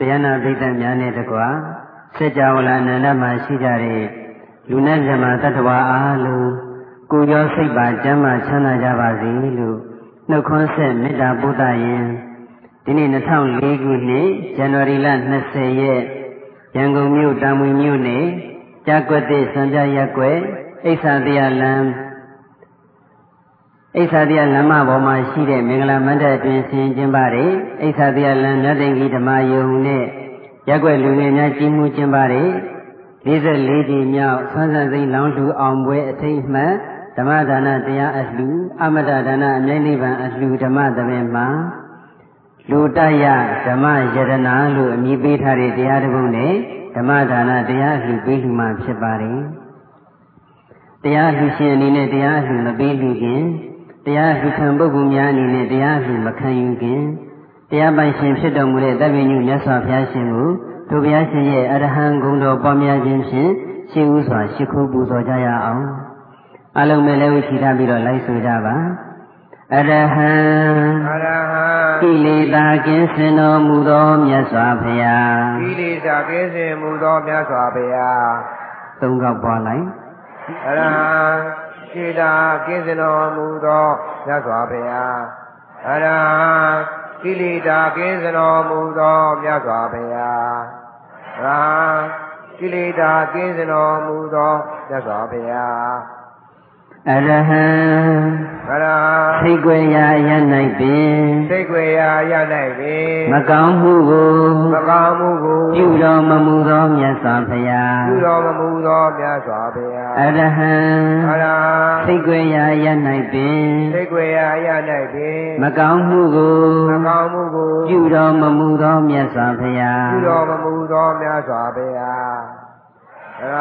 တရားနာပိဋကများနဲ့တကွာစัจ java လာအနန္တမှာရှိကြတဲ့လူနဲ့ဇမတ attva အားလုံးကိုရောစိတ်ပါကျမ်းမာချမ်းသာကြပါစေလို့နှုတ်ခွန်းဆက်မေတ္တာပို့သရင်ဒီနေ့2004ခုနှစ်ဇန်နဝါရီလ20ရက်ရန်ကုန်မြို့တာမွေမြို့နယ်ကြာကွက်တဲ့စံပြရက်ကွက်အိဆာတရားလမ်း အိဆာတရားလမ်းမပေါ်မှာရှိတဲ့မင်္ဂလာမန္တအတွင်ဆင်ကျင်းပါတယ်အိဆာတရားလမ်းမြတ်သိင်္ဂီဓမ္မယုံနဲ့ရက်ွက်လူငယ်များကြီးမှုကျင်းပါတယ်44ကြိမ်မြောက်ဆန်းဆန်းစိမ့်လောင်းလှူအောင်ပွဲအထိတ်မှတ်ဓမ္မဒါနတရားအလှူအမတဒါနအမြိုက်နိဗ္ဗာန်အလှူဓမ္မသဘင်မှာလူတရဓမ္မယရနာလို့အမည်ပေးထားတဲ့တရားတစ်ပုဒ်နဲ့ဓမ္မဒါနတရားလှူပေးလှူမှဖြစ်ပါတယ်တရားလှူရှင်အနေနဲ့တရားလှူမပေးလှူခင် တရားလှူခံပုဂ္ဂိုလ်များအနေနဲ့တရားလှူမခံယူခင်တရားပိုင်ရှင်ဖြစ်တော်မူတဲ့တပည့်ညုမြတ်စွာဘုရားရှင်ကိုတို့ဘုရားရှင်ရဲ့အရဟံဂုဏ်တော်ပွားများခြင်းဖြင့်ရှေးဥစွာရှိခိုးပူဇော်ကြရအောင်အလုံးမဲ့လည်းဝိချီထားပြီးတော့လိုက်ဆိုကြပါအရဟံအရဟံကိလေသာကင်းစင်တော်မူသောမြတ်စွာဘုရားကိလေသာကင်းစင်မူသောမြတ်စွာဘုရားသုံးခေါက်ပွားလိုက်အရဟံ ကိလေသာကင်းစင်တော်မူသောမြတ်စွာဘုရားအရဟံကိလေသာကင်းစင်တော်မူသောမြတ်စွာဘုရားရာကိလေသာကင်းစင်တော်မူသောမြတ်စွာဘုရား အရဟံအရသိကွယ်ရာရ၌ပင်သိကွယ်ရာရ၌ပင်မကောင်းမှုကိုမကောင်းမှုကိုပြုတော်မမူသောမြတ်စွာဘုရားပြုတော်မမူသောမြတ်စွာဘုရားအရဟံအရသိကွယ်ရာရ၌ပင်သိကွယ်ရာရ၌ပင်မကောင်းမှုကိုမကောင်းမှုကိုပြုတော်မမူသောမြတ်စွာဘုရားပြုတော်မမူသောမြတ်စွာဘုရားအရ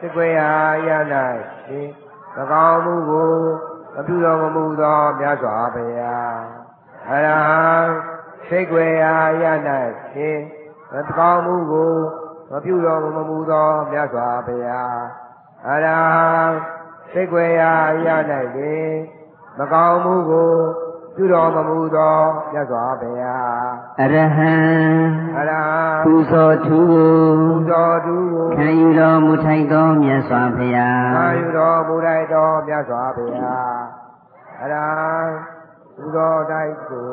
သိကွယ်ရာရ၌ပင်မကော င်းမှုကိုမပြုတော်မမူသောမြတ်စွာဘုရားအရဟံစိတ်ွယ်ရာရ၌ဖြင့်မကောင်းမှုကိုမပြုတော်မမူသောမြတ်စွာဘုရားအရဟံစိတ်ွယ်ရာရ၌ဖြင့်မကောင်းမှုကိုပြုတော်မမူသောမြတ်စွာဘုရား အရဟံအရဟံပူဇော်သူကိုပူဇော်သူကိုခံယူတော်မူထိုက်သောမြတ်စွာဘုရားခံယူတော်မူထိုက်သောမြတ်စွာဘုရားအရဟံပူဇော်တိုက်ကို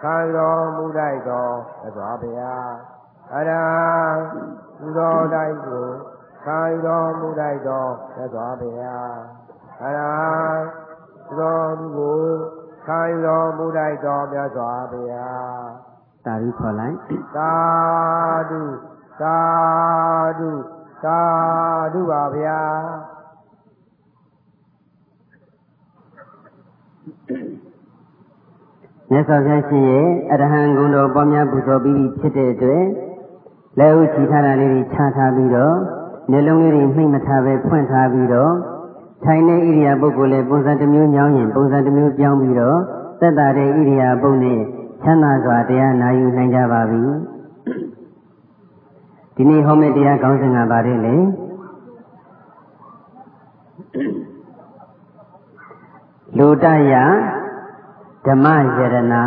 ခံတော်မူထိုက်သောမြတ်စွာဘုရားအရဟံပူဇော်တိုက်ကိုခံတော်မူထိုက်သောမြတ်စွာဘုရားအရဟံပူဇော်သူကိုခံတော်မူလိုက်တော်မြတ်စွာဘုရား သာဓုခေါ်လိုက်သာဓုသာဓုသာဓုပါဗျာမြတ်စွာဘုရားရှင်ရဲ့အရဟံဂုဏ်တော်ပွားများပူဇော်ပြီးဖြစ်တဲ့အတွက်လက်ဥချီထားတာလေးတွေခြားထားပြီးတော့နှလုံးလေးတွေနှိမ့်မထားပဲဖွင့်ထားပြီးတော့ထိုင်တဲ့ဣရိယာပုဂ္ဂိုလ်လည်းပုံစံတစ်မျိုးညောင်းရင်ပုံစံတစ်မျိုးပြောင်းပြီးတော့သက်တာတဲ့ဣရိယာပုနဲ့ ချမ်းသာစွာတရားနာယူနိုင်ကြပါပြီဒီနေ့ဟောမယ့်တရားကောင်းစဉ်ကပါတယ်လေလူတယဓမ္မယရနာ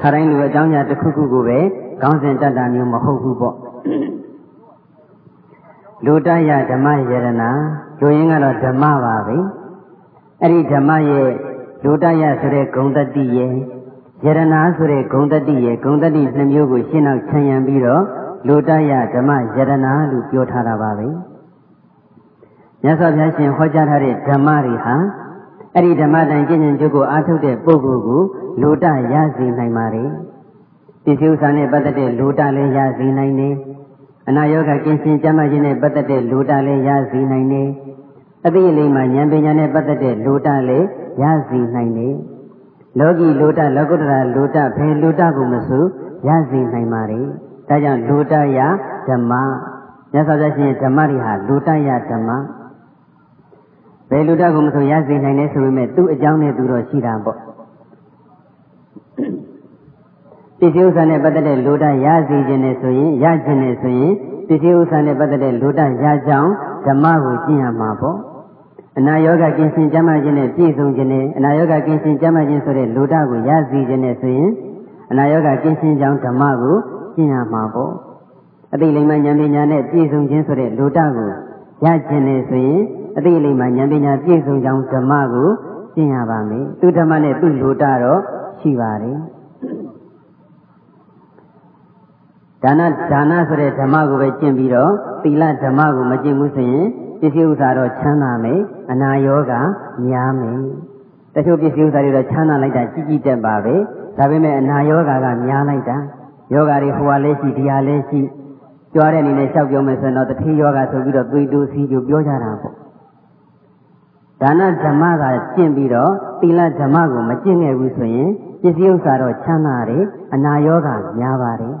ခရိုင်းလူအကြောင်းအရာတစ်ခုခုကိုပဲကောင်းစဉ်တတ်တာမျိုးမဟုတ်ဘူးပေါ့လူတယဓမ္မယရနာလူရင်းကတော့ဓမ္မပါပဲအဲ့ဒီဓမ္မရဲ့လူတယဆိုတဲ့ဂုံတတိရဲ့ ယရနာဆိုတဲ့ဂုံတတိရဲ့ဂုံတတိနှစ်မျိုးကိုရှင်းအောင်ခြံရံပြီးတော့လူတယဓမ္မယရနာလို့ပြောထားတာပါပဲမြတ်စွာဘုရားရှင်ဟောကြားထားတဲ့ဓမ္မတွေဟာအဲ့ဒီဓမ္မတိုင်ကျင့်ကြံကြုတ်ကိုအားထုတ်တဲ့ပုဂ္ဂိုလ်ကိုလူတရစေနိုင်ပါတယ်ပစ္စည်းဥစ္စာနဲ့ပတ်သက်တဲ့လူတလည်းရစေနိုင်တယ်အနာရောဂါကင်းရှင်းကျန်းမာခြင်းနဲ့ပတ်သက်တဲ့လူတလည်းရစေနိုင်တယ်အသိအလေးမှာဉာဏ်ပညာနဲ့ပတ်သက်တဲ့လူတလည်းရစေနိုင်တယ် လောကီလူတလောကုတ္တရာလူတဘယ်လူတကိုမဆိုရစေနိုင်ပါတယ်ဒါကြောင့်လူတယဓမ္မမြတ်စွာဘုရားရှင်ဓမ္မတွေဟာလူတယဓမ္မဘယ်လူတကိုမဆိုရစေနိုင်တယ်ဆိုပေမဲ့သူ့အကြောင်းနဲ့သူတော့ရှိတာပေါ့ပစ္စည်းဥစ္စာနဲ့ပတ်သက်တဲ့လူတရစေခြင်းနဲ့ဆိုရင်ရခြင်းနဲ့ဆိုရင်ပစ္စည်းဥစ္စာနဲ့ပတ်သက်တဲ့လူတရကြောင်းဓမ္မကိုကျင့်ရမှာပေါ့ အနာယောဂကင်းရှင်းကျမ်းမာခြင်းနဲ့ပြည့်စုံခြင်းနဲ့အနာယောဂကင်းရှင်းကျမ်းမာခြင်းဆိုတဲ့လူတကိုရစီခြင်းနဲ့ဆိုရင်အနာယောဂကင်းရှင်းကြောင်းဓမ္မကိုကျင့်ရမှာပေါ့အတိလိမ္မာဉာဏ်ပညာနဲ့ပြည့်စုံခြင်းဆိုတဲ့လိုတကိုရကျင်နေဆိုရင်အတိလိမ္မာဉာဏ်ပညာပြည့်စုံကြောင်းဓမ္မကိုကျင့်ရပါမယ်သူဓမ္မနဲ့သူ့လိုတတော့ရှိပါတယ်ဒါနဒါနဆိုတဲ့ဓမ္မကိုပဲကျင့်ပြီးတော့သီလဓမ္မကိုမကျင့်ဘူးဆိုရင် ပစ္စည်းဥစ္စာတော့ချမ်းသာမယ်အနာရောဂါများမယ်တချို့ပစ္စည်းဥစ္စာတွေတော့ချမ်းသာလိုက်တာကြီးကြီးတက်ပါပဲဒါပေမဲ့အနာရောဂါကများလိုက်တာယောဂါတွေဟိုဟာလည်းရှိဒီဟာလည်းရှိကြွားတဲ့အနေနဲ့လျှောက်ပြောမယ်ဆိုရင်တော့တတိယောဂါဆိုပြီးတော့သွေးတူးစီးကြပြောကြတာပေါ့ဒါနဓမ္မကကျင့်ပြီးတော့သီလဓမ္မကိုမကျင့်ခဲ့ဘူးဆိုရင်ပစ္စည်းဥစ္စာတော့ချမ်းသာတယ်အနာရောဂါများပါတယ်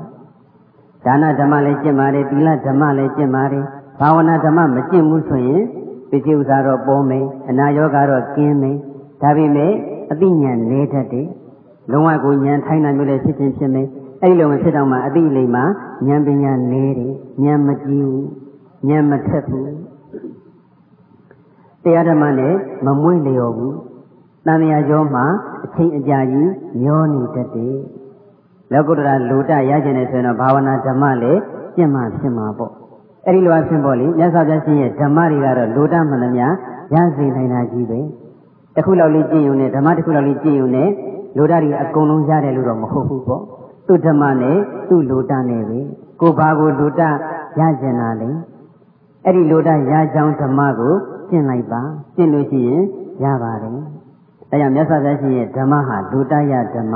ဒါနဓမ္မလည်းကျင့်ပါတယ်သီလဓမ္မလည်းကျင့်ပါတယ် ဘာဝနာဓမ္မမကျင့်ဘူးဆိုရင်ပစ္စည်းဥစ္စာတော့ပေါ်မယ်အနာရောဂါတော့ကင်းမယ်ဒါပေမဲ့အသိဉာဏ်နေတတ်တယ်လုံးဝကိုဉာဏ်ထိုင်းတာမျိုးလည်းဖြစ်ခြင်းဖြစ်မယ်အဲ့ဒီလိုမဖြစ်တော့မှအသိလိမ္မာဉာဏ်ပညာနေတယ်ဉာဏ်မကြည့်ဘူးဉာဏ်မထက်ဘူးတရားဓမ္မနဲ့မမွေ့လျော်ဘူးတန်မြာကျော်မှာအချိန်အကြာကြီးမျောနေတတ်တယ်လောကုတ္တရာလူတရကျင်နေဆိုရင်တော့ဘာဝနာဓမ္မလည်းကျင့်မှဖြစ်မှာပေါ့ အဲ့ဒီလိုအဖြစ်ပေါ့လေမြတ်စွာဘုရားရှင်ရဲ့ဓမ္မတွေကတော့လူတမှန်သမျှရစေနိုင်တာကြီးပဲတခုလောက်လေးကျင့်ရုံနဲ့ဓမ္မတခုလောက်လေးကျင့်ရုံနဲ့လူတတွေအကုန်လုံးရတယ်လို့တော့မဟုတ်ဘူးပေါ့သူ့ဓမ္မနဲ့သူ့လူတနဲ့ပဲကိုဘာကိုလူတရကျင်တာလေအဲ့ဒီလူတရကြောင်းဓမ္မကိုကျင့်လိုက်ပါကျင့်လို့ရှိရင်ရပါတယ်အဲကြောင့်မြတ်စွာဘုရားရှင်ရဲ့ဓမ္မဟာလူတရဓမ္မ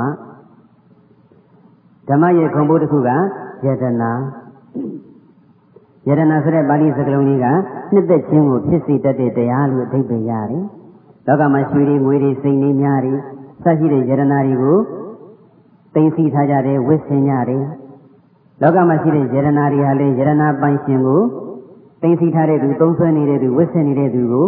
ဓမ္မရဲ့ခုံဘုတ်တစ်ခုကယတနာ ယတနာဆိုတဲ့ပါဠိစကားလုံးကြီးကနှစ်သက်ခြင်းကိုဖြစ်စေတတ်တဲ့တရားလို့အဓိပ္ပာယ်ရတယ်လောကမှာရွှေတွေငွေတွေစိန်တွေများတွေစရှိတဲ့ယတနာတွေကိုသိသိထားကြတယ်ဝစ်ဆင်ကြတယ်လောကမှာရှိတဲ့ယရနာတွေဟာလေယရနာပိုင်ရှင်ကိုသိသိထားတဲ့သူသုံးဆွဲနေတဲ့သူဝစ်ဆင်နေတဲ့သူကို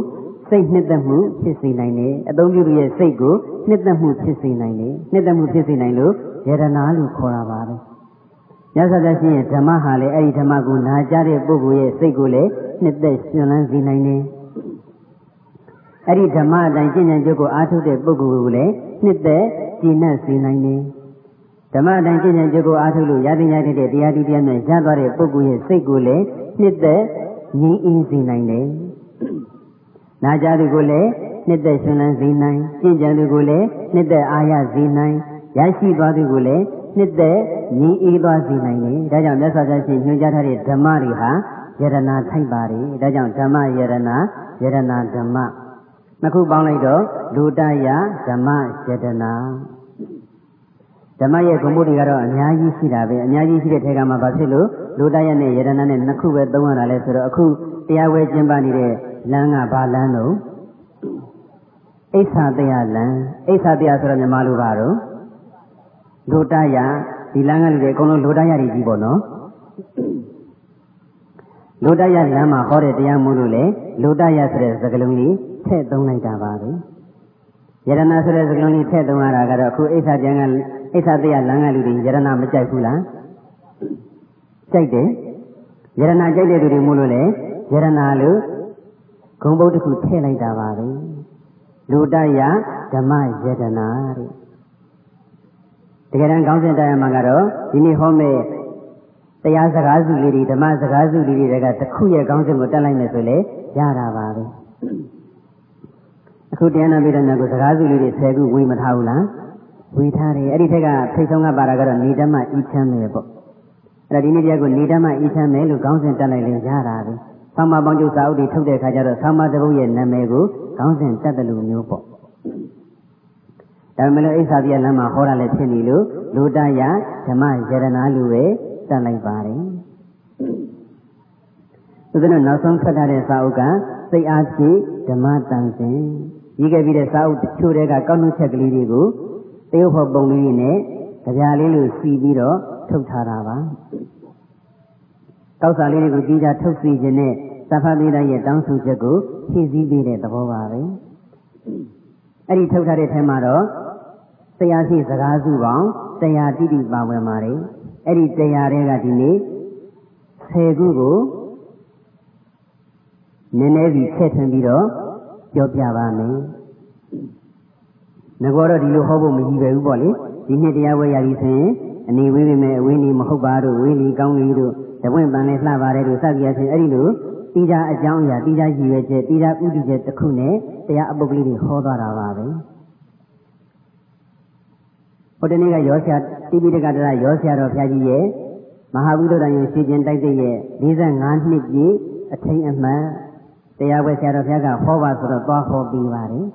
စိတ်နှစ်သက်မှုဖြစ်စေနိုင်တယ်အသုံးပြုသူရဲ့စိတ်ကိုနှစ်သက်မှုဖြစ်စေနိုင်တယ်နှစ်သက်မှုဖြစ်စေနိုင်လို့ယရနာလို့ခေါ်တာပါပဲ ညဇာတရှင်ရဲ့ဓမ္မဟာလေအဲ့ဒီဓမ္မကိုနာကြားတဲ့ပုဂ္ဂိုလ်ရဲ့စိတ်ကိုလည်းနှစ်သက်ရှင်လန်းစေနိုင်တယ်အဲ့ဒီဓမ္မအတိုင်းကျင့်ကြံကြုတ်ကိုအားထုတ်တဲ့ပုဂ္ဂိုလ်ကိုလည်းနှစ်သက်ကျင့်နှံ့စေနိုင်တယ်ဓမ္မအတိုင်းကျင့်ကြံကြုတ်ကိုအားထုတ်လို့ရတဲ့ရတဲ့တရားတူတရားနဲ့ရသွားတဲ့ပုဂ္ဂိုလ်ရဲ့စိတ်ကိုလည်းနှစ်သက်ငြိမ်းအေးစေနိုင်တယ်။နာကြသူကိုလည်းနှစ်သက်ရှင်လန်းစေနိုင်ကျင့်ကြံသူကိုလည်းနှစ်သက်အာရစေနိုင်ရရှိသွားသူကိုလည်း နှစ်သက်ငြိမ်းအေးသွားစေနိုင်တယ်။ဒါကြောင့်မြတ်စွာဘုရားရှင်ညွှန်ကြားထားတဲ့ဓမ္မတွေဟာယရနာထိုက်ပါတယ်။ဒါကြောင့်ဓမ္မယရနာယရနာဓမ္မနှစ်ခုပေါင်းလိုက်တော့လူတယဓမ္မယတနာဓမ္မရဲ့ဂုဏ်မှုတွေကတော့အများကြီးရှိတာပဲအများကြီးရှိတဲ့ထဲကမှဘာဖြစ်လို့လူတရနဲ့ယရဏနဲ့နှစ်ခုပဲသုံးရတာလဲဆိုတော့အခုတရားဝဲကျင်းပနေတဲ့လမ်းကဘာလမ်းတော့အိဋ္ဌာတရားလမ်းအိဋ္ဌာတရားဆိုတော့မြန်မာလိုပါတော့ လူတရဒီလမ်းကလူတွေအကုန်လုံးလူတရတွေကြီးပေါ့နော်လူတရလမ်းမှာဟောတဲ့တရားမှုလို့လေလူတရဆိုတဲ့စကားလုံးလေးထည့်သုံးလိုက်တာပါပဲယရဏဆိုတဲ့စကားလုံးလေးထည့်သုံးရတာကတော့အခုအိဋ္ဌာပြန်ကအိဋ္ဌတရားလမ်းကလူတွေယရဏမကြိုက်ဘူးလားကြိုက်တယ်ယရဏကြိုက်တဲ့သူတွေမို့လို့လေယရဏလို့ဂုံဘုတ်တစ်ခုထည့်လိုက်တာပါပဲလူတယဓမ္မယတနာတဲ့ တကယ်တမ်းကောင်းစင်တရားမှာကတော့ဒီနေ့ဟောမဲ့တရားစကားစုလေးတွေဓမ္မစကားစုလေးတွေကတခုရဲ့ကောင်းစင်ကိုတက်လိုက်မယ်ဆိုလေရတာပါပဲအခုတရားနာပိဒနာကိုစကားစုလေးတွေ10ခုဝေမထားဘူးလားဝေထားတယ်အဲ့ဒီထက်ကထိတ်ဆုံးကပါတာကတော့နေဓမ္မဤချမ်းမယ်ပေါ့အဲ့ဒါဒီနေ့တရားကိုနေဓမ္မဤချမ်းမယ်လို့ခေါင်းစဉ်တက်လိုက်ရင်ရတာပဲဆောင်းမပေါင်းကျုပ်စာအုပ်တွေထုတ်တဲ့အခါကျတော့ဆောင်းမတပုတ်ရဲ့နာမည်ကိုခေါင်းစဉ်တက်တယ်လို့မျိုးပေါ့ ဒါမှမဟုတ်အိသာပြလမ်းမှာဟောတာလည်းဖြစ်နေလို့လူတယဓမ္မယရနာလူပဲတက်လိုက်ပါတယ်သူတို့နောက်ဆုံးဖတ်ထားတဲ့စာအုပ်ကစိတ်အားဖြင့်ဓမ္မတန်စင်ရေးခဲ့ပြီးတဲ့စာအုပ်တချို့တွေကကောက်နှုတ်ချက်ကလေးတွေကိုတရုပ်ဖို့ပုံလေးနဲ့ကြပြလေးလိုစီပြီးတော့ထုတ်ထားတာပါတောက်စာလေးတွေကိုကြီးကြထုတ်စီခြင်းနဲ့သဖတ်သေးတဲ့ရဲ့တောင်းဆိုချက်ကိုဖြည့်ဆည်းပေးတဲ့သဘောပါပဲအဲ့ဒီထုတ်ထားတဲ့ထဲမှာတော့ တရားရှိစကားစုပေါင်းတရားတိတိပါဝင်ပါတယ်အဲ့ဒီတရားတွေကဒီနေ့10ခုကိုနည်းနည်းစီထည့်ထွင်းပြီးတော့ပြောပြပါမယ်ငကောတော့ဒီလိုဟောဖို့မကြီးပဲဘူးပေါ့လေဒီနှစ်တရားဝဲရပြီဆိုရင်အနေဝေးပေမဲ့အဝေးနီမဟုတ်ပါတို့ဝေးလီကောင်းလီတို့တပွင့်ပန်လေးလှပါတယ်တို့စသည်အချင်းအဲ့ဒီလိုတိကျအကြောင်းအရာတိကျရည်ရွယ်ချက်တိကျဥဒိချက်တစ်ခုနဲ့တရားအပုတ်ကလေးတွေဟောသွားတာပါပဲဟို တနေ့ကရောဆရာတိပိဋကတရရောဆရာတော်ဘုရားကြီးရဲ့မဟာဗုဒ္ဓတန်ရုံရှိခြင်းတိုက်တဲ့ရဲ့45နှစ်ပြည့်အထိန်အမှန်တရားဝဲဆရာတော်ဘုရားကဟောပါဆိုတော့သွားဟောပြီးပါတယ်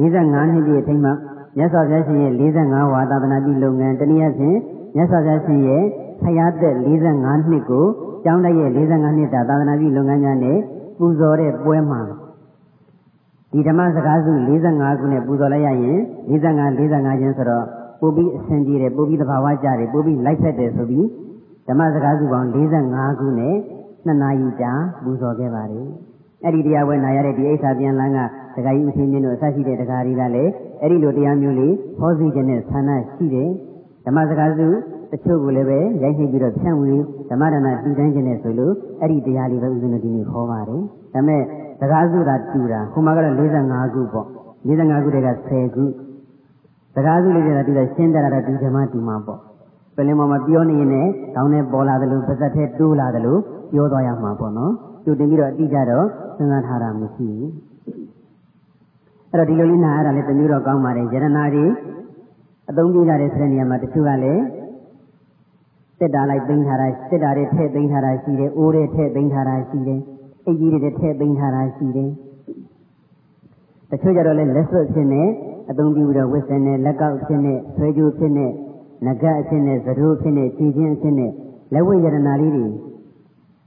45နှစ်ပြည့်အထိန်မှမြတ်စွာဘုရားရှင်ရဲ့45ဝါသာသနာပြုလုပ်ငန်းတနည်းအားဖြင့်မြတ်စွာဘုရားရှင်ရဲ့ဖရာသက်45နှစ်ကိုကျောင်းတိုက်ရဲ့45နှစ်တာသာသနာပြုလုပ်ငန်းများနဲ့ပူဇော်တဲ့ပွဲမှာဒီဓမ္မစကားစု45ခုနဲ့ပူဇော်လိုက်ရရင်45 45ချင်းဆိုတော့ ပို့ပြီးအဆင်ပြေတယ်ပို့ပြီးသဘာဝကျတယ်ပို့ပြီးလိုက်ဖက်တယ်ဆိုပြီးဓမ္မစကားစုပေါင်း45ခုနဲ့2နာရီကြာပူဇော်ခဲ့ပါတယ်အဲ့ဒီတရားပွဲနာရတဲ့ဒီအိဋ္ဌာပြန်လန်းကဒကာကြီးဦးရှင်မြင့်တို့အစရှိတဲ့ဒကာကြီးကလည်းအဲ့ဒီလိုတရားမျိုးလေးဟောစီခြင်းနဲ့ဆန္ဒရှိတယ်ဓမ္မစကားစုတချို့ကိုလည်းပဲရိုက်နှိပ်ပြီးတော့ဖြန့်ဝေဓမ္မဒါနတည်တိုင်းခြင်းနဲ့ဆိုလို့အဲ့ဒီတရားလေးပဲဦးဇင်းတို့ဒီနေ့ဟောပါတယ်ဒါမဲ့စကားစုတာတူတာဟိုမှာကတော့45ခုပေါ့45ခုတည်းက10ခု စကားစုလေးတွေကတူတာရှင်းတတ်တာတူဓမ္မတူမှာပေါ့ပလင်ပေါ်မှာပြောနေရင်လည်းခေါင်းနဲ့ပေါ်လာတယ်လို့ပါဇက်ထဲတိုးလာတယ်လို့ပြောသွားရမှာပေါ့နော်တူတင်ပြီးတော့အတိအကျတော့စဉ်းစားထားတာမရှိဘူးအဲ့တော့ဒီလိုလေးနားရတာလည်းတမျိုးတော့ကောင်းပါတယ်ယရနာတွေအသုံးပြုကြတဲ့ဆိုတဲ့နေရာမှာတချို့ကလည်းတက်တာလိုက်သိမ်းထားတာတက်တာတွေထည့်သိမ်းထားတာရှိတယ်အိုးတွေထည့်သိမ်းထားတာရှိတယ်အိတ်ကြီးတွေထည့်သိမ်းထားတာရှိတယ်တချို့ကြတော့လည်းလက်စွပ်ဖြစ်နေ အသုံးပြုပြီးတော့ဝစ်စင်နဲ့လက်ကောက်ဖြစ်နေဆွဲကြိုးဖြစ်နေငကအဖြစ်နဲ့သတို့ဖြစ်နေခြေချင်းအဖြစ်နဲ့လက်ဝဲယရနာလေးတွေ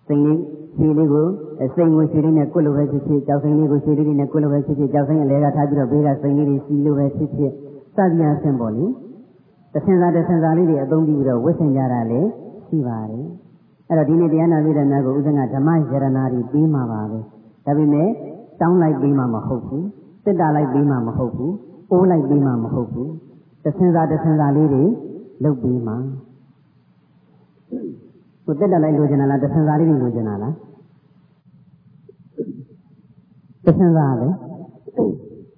စိတ်လေးခြေလေးကိုစိတ်ကိုခြေလေးနဲ့ကွတ်လိုပဲဖြစ်ဖြစ်ကြောက်စိတ်လေးကိုခြေလေးနဲ့ကွတ်လိုပဲဖြစ်ဖြစ်ကြောက်စိတ်အလဲကထားပြီးတော့ဘေးကစိတ်လေးတွေစီလိုပဲဖြစ်ဖြစ်စသည်အဆင့်ပေါ့လေတဆင်စာတဆင်စာလေးတွေအသုံးပြုပြီးတော့ဝတ်ဆင်ကြတာလည်းရှိပါတယ်အဲ့တော့ဒီနေ့တရားနာပိဒနာကိုဥစဉ်ကဓမ္မယရနာတွေပြီးမှာပါပဲဒါပေမဲ့တောင်းလိုက်ပြီးမှမဟုတ်ဘူးစစ်တာလိုက်ပြီးမှမဟုတ်ဘူး အိုးလိုက်ပြီးမှမဟုတ်ဘူးတဆင်စာတဆင်စာလေးတွေလုပ်ပြီးမှကိုတက်တက်လိုက်လိုချင်တာလားတဆင်စာလေးတွေလိုချင်တာလားတဆင်စာပဲ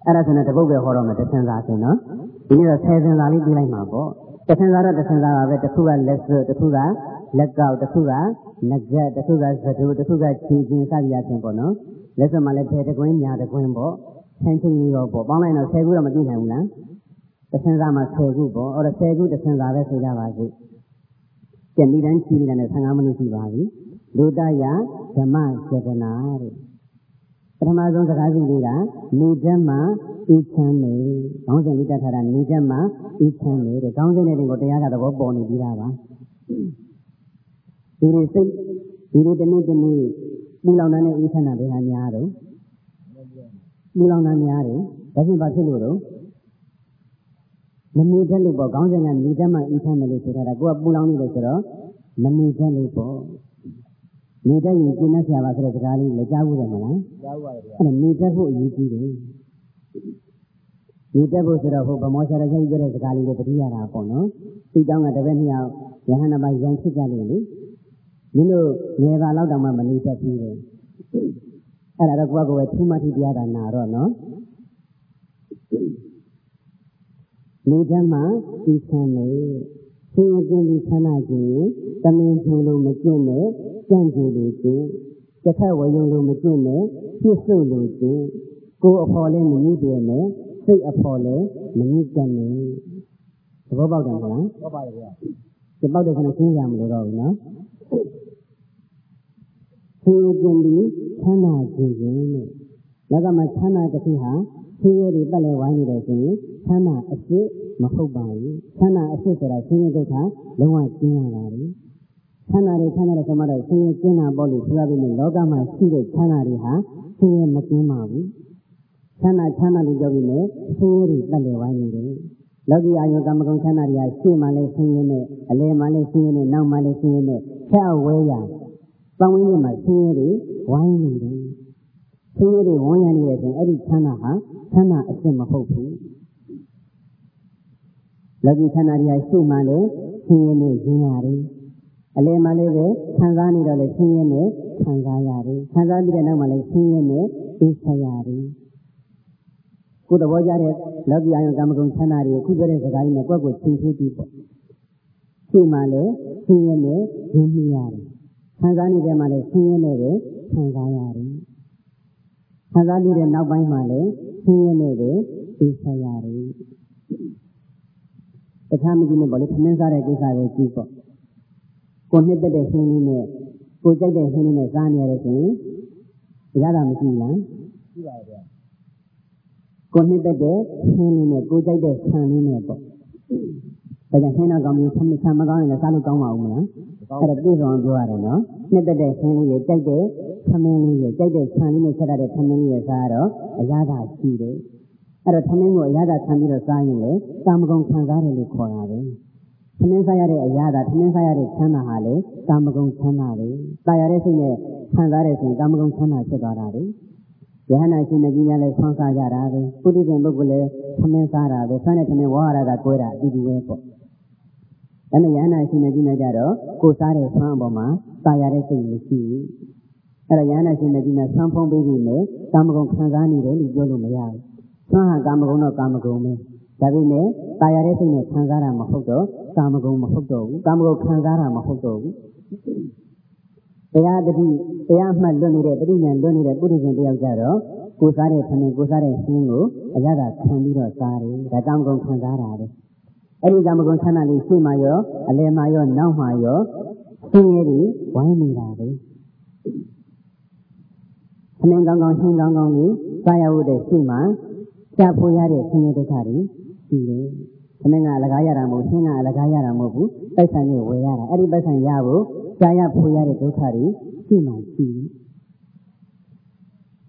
အဲ့ဒါဆိုရင်တပုတ်ပဲဟောတော့မယ်တဆင်စာဆိုနော်ဒီနေ့တော့ဆယ်ဆင်စာလေးပြီးလိုက်မှာပေါ့တဆင်စာတော့တဆင်စာပါပဲတစ်ခုကလက်စွပ်တစ်ခုကလက်ကောက်တစ်ခုကငကြက်တစ်ခုကသဒုတစ်ခုကခြေချင်းစသည်အချင်းပေါ့နော်လက်စွပ်မှလည်းဖယ်တကွင်းညာတကွင်းပေါ့ ဆန်းချင်းရောပေါ့ပေါင်းလိုက်တော့10ခုတော့မပြည့်နိုင်ဘူးလားတဆင်စာမှာ10ခုပေါ့အဲ့တော့10ခုတဆင်စာပဲဆိုကြပါစို့ကျန်ဒီတိုင်းချီနေတာနဲ့15မိနစ်ရှိပါပြီလူတယဓမ္မစေတနာတဲ့ပထမဆုံးစကားစုလေးကနေဓမ္မဤချမ်းနေခေါင်းစဉ်လေးတတ်ထားတာနေဓမ္မဤချမ်းနေတဲ့ခေါင်းစဉ်နဲ့တင်ကိုတရားကသဘောပေါ်နေပြီးသားပါဒီလိုစိတ်ဒီလိုတနေ့တနေ့ပူလောင်တဲ့ဤချမ်းတာဘယ်ဟာများတော့ ပူလောင်တာများတယ်ဒါဖြင့်ဘာဖြစ်လို့တော့မနေတတ်လို့ပေါ့ခေါင်းစဉ်ကနေဓမ္မဤချမ်းမယ်လို့ဆိုထားတာကိုကပူလောင်နေတယ်ဆိုတော့မနေတတ်လို့ပေါ့နေတတ်ရင်ကျင့်တတ်ဆရာပါဆိုတဲ့စကားလေးလည်းကြားဘူးတယ်မလားကြားဘူးပါဗျာအဲ့ဒါနေတတ်ဖို့အရေးကြီးတယ်နေတတ်ဖို့ဆိုတော့ဟိုဗမောဆရာကြီးပြောတဲ့စကားလေးတွေတတိယတာပေါ့နော်ဒီကြောင့်ကတပည့်နှစ်ယောက်ယဟန္တာပိုင်းရန်ဖြစ်ကြလို့လေမင်းတို့ငယ်ပါလောက်တောင်မှမနေတတ်ဘူးလေ အဲ့ဒါတော့ကိုယ့်ကိုယ်ပဲထူးမှထူးတရားတာနာတော့နော်နေတတ်မှဒီဆံနေဆင်းရဲခြင်းဒီဆန္ဒခြင်းတမင်ထုံလို့မကျင့်နဲ့ကြံ့ကြိုလို့ကျင့်တစ်ခါဝယုံလို့မကျင့်နဲ့ပြစ်စုံလို့ကျင့်ကိုယ်အဖော်လည်းမမြည်တယ်နဲ့စိတ်အဖော်လည်းမမြည်တတ်နဲ့သဘောပေါက်တယ်မလားဟုတ်ပါတယ်ဗျာဒီပေါက်တဲ့ခဏရှင်းရမလို့တော့ဘူးနော် ဆင်းရဲခြင်းဒီဆန္ဒခြင်းခြင်းနဲ့လက်ကမှဆန္ဒတစ်ခုဟာဆင်းရဲတွေပတ်လဲဝိုင်းနေတယ်ဆိုရင်ဆန္ဒအစ်စ်မဟုတ်ပါဘူးဆန္ဒအစ်စ်ဆိုတာဆင်းရဲဒုက္ခလုံးဝကျင်းရပါတယ်ချမ်းသာတွေချမ်းသာတဲ့ဆိုမှတော့ဆင်းရဲကျင်းတာပေါ့လို့ဆိုရပေမဲ့လောကမှာရှိတဲ့ချမ်းသာတွေဟာဆင်းရဲမကျင်းပါဘူးချမ်းသာချမ်းသာလို့ပြောပြီးနဲ့ဆင်းရဲတွေပတ်လည်ဝိုင်းနေတယ်လောကီအာယုကမ္မကုံချမ်းသာတွေကရှေ့မှာလည်းဆင်းရဲနဲ့အလယ်မှာလည်းဆင်းရဲနဲ့နောက်မှာလည်းဆင်းရဲနဲ့ဖြတ်ဝဲရ ပတ်ဝန်းကျင်မှာဆင်းရဲတွေဝိုင်းနေတယ်ဆင်းရဲတွေဝန်းရနေတဲ့ဆိုရင်အဲ့ဒီချမ်းသာဟာချမ်းသာအစစ်မဟုတ်ဘူးလောကီချမ်းသာတွေကရှေ့မှာလည်းဆင်းရဲနဲ့ရင်းရတယ်အလယ်မှာလည်းပဲခံစားနေတော့လည်းဆင်းရဲနဲ့ခံစားရတယ်ခံစားပြီးတဲ့နောက်မှာလည်းဆင်းရဲနဲ့သိဆက်ရတယ်ကိုယ်သဘောကျတဲ့လောကီအာယုံကာမဂုဏ်ချမ်းသာတွေကိုခုပြောတဲ့စကားလေးနဲ့ကိုယ့်ကိုချိန်ထိုးကြည့်ပေါ့ဆရှေ့မှာလည်းဆင်းရဲနဲ့ရင်းမိရတယ် ခံစားနေတဲ့မှာလည်းဆင်းရဲနဲ့ပဲခံစားရတယ်ခံစားပြီးတဲ့နောက်ပိုင်းမှာလည်းဆင်းရဲနဲ့ပဲသိဆက်ရတယ်တခြားမကြည့်နဲ့ပေါ့လေခမင်းစားတဲ့ကိစ္စပဲကြည့်ပေါ့ကိုနှစ်သက်တဲ့ဆင်းလေးနဲ့ကိုကြိုက်တဲ့ဆင်းလေးနဲ့စားနေရတဲ့ဆိုရင်ရတာမရှိလားရှိပါရဲ့ကိုနှစ်သက်တဲ့ဆင်းလေးနဲ့ကိုကြိုက်တဲ့ဆန်လေးနဲ့ပေါ့ဒါကြောင့်ဆင်းတော့ကောင်းပြီးဆမ်းဆမ်းမကောင်းရင်လည်းစားလို့ကောင်းပါဦးမလား အဲ့ဒါပြည့်စုံအောင်ပြောရတယ်နော်နှစ်သက်တဲ့ဆင်းလေးရဲ့ကြိုက်တဲ့သမင်းလေးရဲ့ကြိုက်တဲ့ဆန်လေးနဲ့ဆက်ရတဲ့သမင်းလေးရဲ့စားတော့အရသာရှိတယ်အဲ့တော့သမင်းကိုအရသာခံပြီးတော့စားရင်လေကာမဂုဏ်ခံစားတယ်လို့ခေါ်တာပဲသမင်းစားရတဲ့အရာသာသမင်းစားရတဲ့ချမ်းသာဟာလေကာမဂုဏ်ချမ်းသာပဲ။တာရတဲ့စိတ်နဲ့ခံစားတဲ့ဆိုရင်ကာမဂုဏ်ချမ်းသာဖြစ်သွားတာလေ။ယဟနာရှင်မကြီးများလည်းဆွမ်းစားကြတာပဲ။ပုထုဇဉ်ပုဂ္ဂိုလ်လည်းသမင်းစားတာပဲ။ဆွမ်းတဲ့သမင်းဝါရတာကိုယ်တာအတူတူပဲပေါ့။ ဒါနဲ့ယဟနာရှင်မကြီးများကြတော့ကိုယ်စားတဲ့ဆွမ်းအပေါ်မှာတာရတဲ့စိတ်မရှိဘူး။အဲ့ဒါယဟနာရှင်မကြီးများဆွမ်းဖုံးပေးပြီးမယ်ကာမဂုဏ်ခံစားနေတယ်လို့ပြောလို့မရဘူး။ဆွမ်းဟာကာမဂုဏ်တော့ကာမဂုဏ်ပဲ။ဒါပေမဲ့တာရတဲ့စိတ်နဲ့ခံစားတာမဟုတ်တော့ကာမဂုဏ်မဟုတ်တော့ဘူးကာမဂုဏ်ခံစားတာမဟုတ်တော့ဘူးတရားတတိတရားမှတ်လွတ်နေတဲ့တတိဉာဏ်လွတ်နေတဲ့ပုရိသေတယောက်ကြတော့ကိုစားတဲ့ခဏကိုစားတဲ့ရှင်းကိုအရသာခံပြီးတော့စားတယ်ဒါကာမဂုဏ်ခံစားတာပဲ အဲ့ဒီကာမဂုဏ်ဆန္ဒလေးရှင်းမှရောအလယ်မှရောနောက်မှရောရှင်းရည်ဝိုင်းနေတာပဲခဏကောင်းကောင်းရှင်းကောင်းကောင်းလေးစားရဖို့တဲ့ရှင်းမှရှားဖို့ရတဲ့ဆင်းရဲဒုက္ခတွေရှိတယ်သမင်းကအလကားရတာမဟုတ်ဆင်းကအလကားရတာမဟုတ်ဘူးပိုက်ဆံနဲ့ဝယ်ရတာအဲ့ဒီပိုက်ဆံရဖို့ရှားရဖို့ရတဲ့ဒုက္ခတွေရှိမှရှိတယ်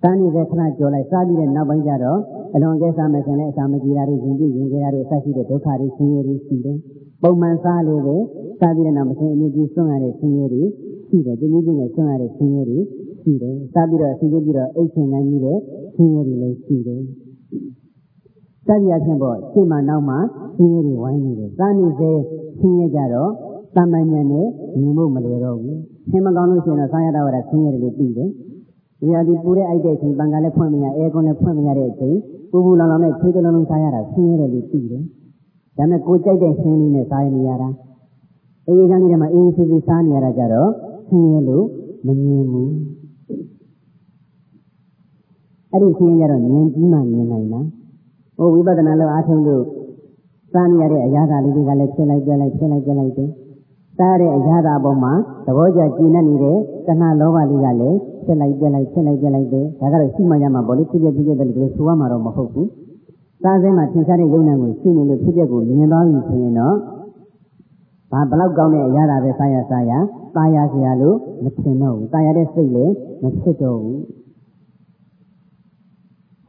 တန်းနေတဲ့ခဏကြော်လိုက်စားပြီးတဲ့နောက်ပိုင်းကျတော့အလွန်ကဲစားမယ်ဆိုရင်လည်းအစာမကြီးတာတွေရင်ပြရင်ကြတာတွေအဆက်ရှိတဲ့ဒုက္ခတွေဆင်းရဲတွေရှိတယ်ပုံမှန်စားလေပဲစားပြီးတဲ့နောက်မစင်အမြင့်ကြီးဆွန့်ရတဲ့ဆင်းရဲတွေရှိတယ်ဒီနည်းချင်းနဲ့ဆွန့်ရတဲ့ဆင်းရဲတွေရှိတယ်စားပြီးတော့အစီအစဉ်ပြီးတော့အိတ်ချင်နိုင်ကြီးတဲ့ဆင်းရဲတွေလည်းရှိတယ်စက်ရဖြင့်ပေါ့ရှင်းမှနောက်မှဆင်းရဲတွေဝိုင်းနေတယ်။သာနေစေဆင်းရဲကြတော့တမန်ဉာဏ်နဲ့မြင်ဖို့မလွယ်တော့ဘူး။ဆင်းမကောင်းလို့ရှိရင်တော့ဆာရတာဝရဆင်းရဲတယ်လို့သိတယ်။ ဒီဟာဒီပူတဲ့အိုက်တဲ့အချိန်ပန်ကလည်းဖွင့်မရအဲကွန်လည်းဖွင့်မရတဲ့အချိန်ပူပူလောင်လောင်နဲ့ခြေတလုံးလုံးစားရတာဆင်းရဲတယ်လို့သိတယ်။ဒါပေမဲ့ကိုကြိုက်တဲ့ဆင်းလေးနဲ့စားရနေရတာ။အေးချမ်းကြီးထဲမှာအေးစစ်စစ်စားနေရတာကြတော့ဆင်းရဲလို့မမြင်ဘူး။အဲ့ဒီဆင်းရဲကြတော့မြင်ပြီးမှမြင်နိုင်တာ။ဟိုဝိပဿနာလို့အားထုတ်လို့စားနေရတဲ့အရာသာလေးတွေကလည်းဖြစ်လိုက်ပြလိုက်ဖြစ်လိုက်ပြလိုက်တယ်။စားတဲ့အရာသာပေါ်မှာသဘောကျကျဉ်းနေတဲ့တဏှာလောဘလေးကလည်း ဖြစ်လိုက်ပြလိုက်ဖြစ်လိုက်ပြလိုက်တယ်။ဒါကတော့ရှိမှရမှာပေါ့လေဖြစ်ပြဖြစ်ပြတယ်လို့ဆိုရမှာတော့မဟုတ်ဘူး။စားစင်းမှာထင်ရှားတဲ့ယုံနာကိုရှိနေလို့ဖြစ်ပြကိုမြင်သွားပြီဆိုရင်တော့ဘာဘလောက်ကောင်းတဲ့အရာသာပဲစားရစားရตายရစရာလို့မထင်တော့ဘူး။ตายရတဲ့စိတ်လည်းမဖြစ်တော့ဘူး။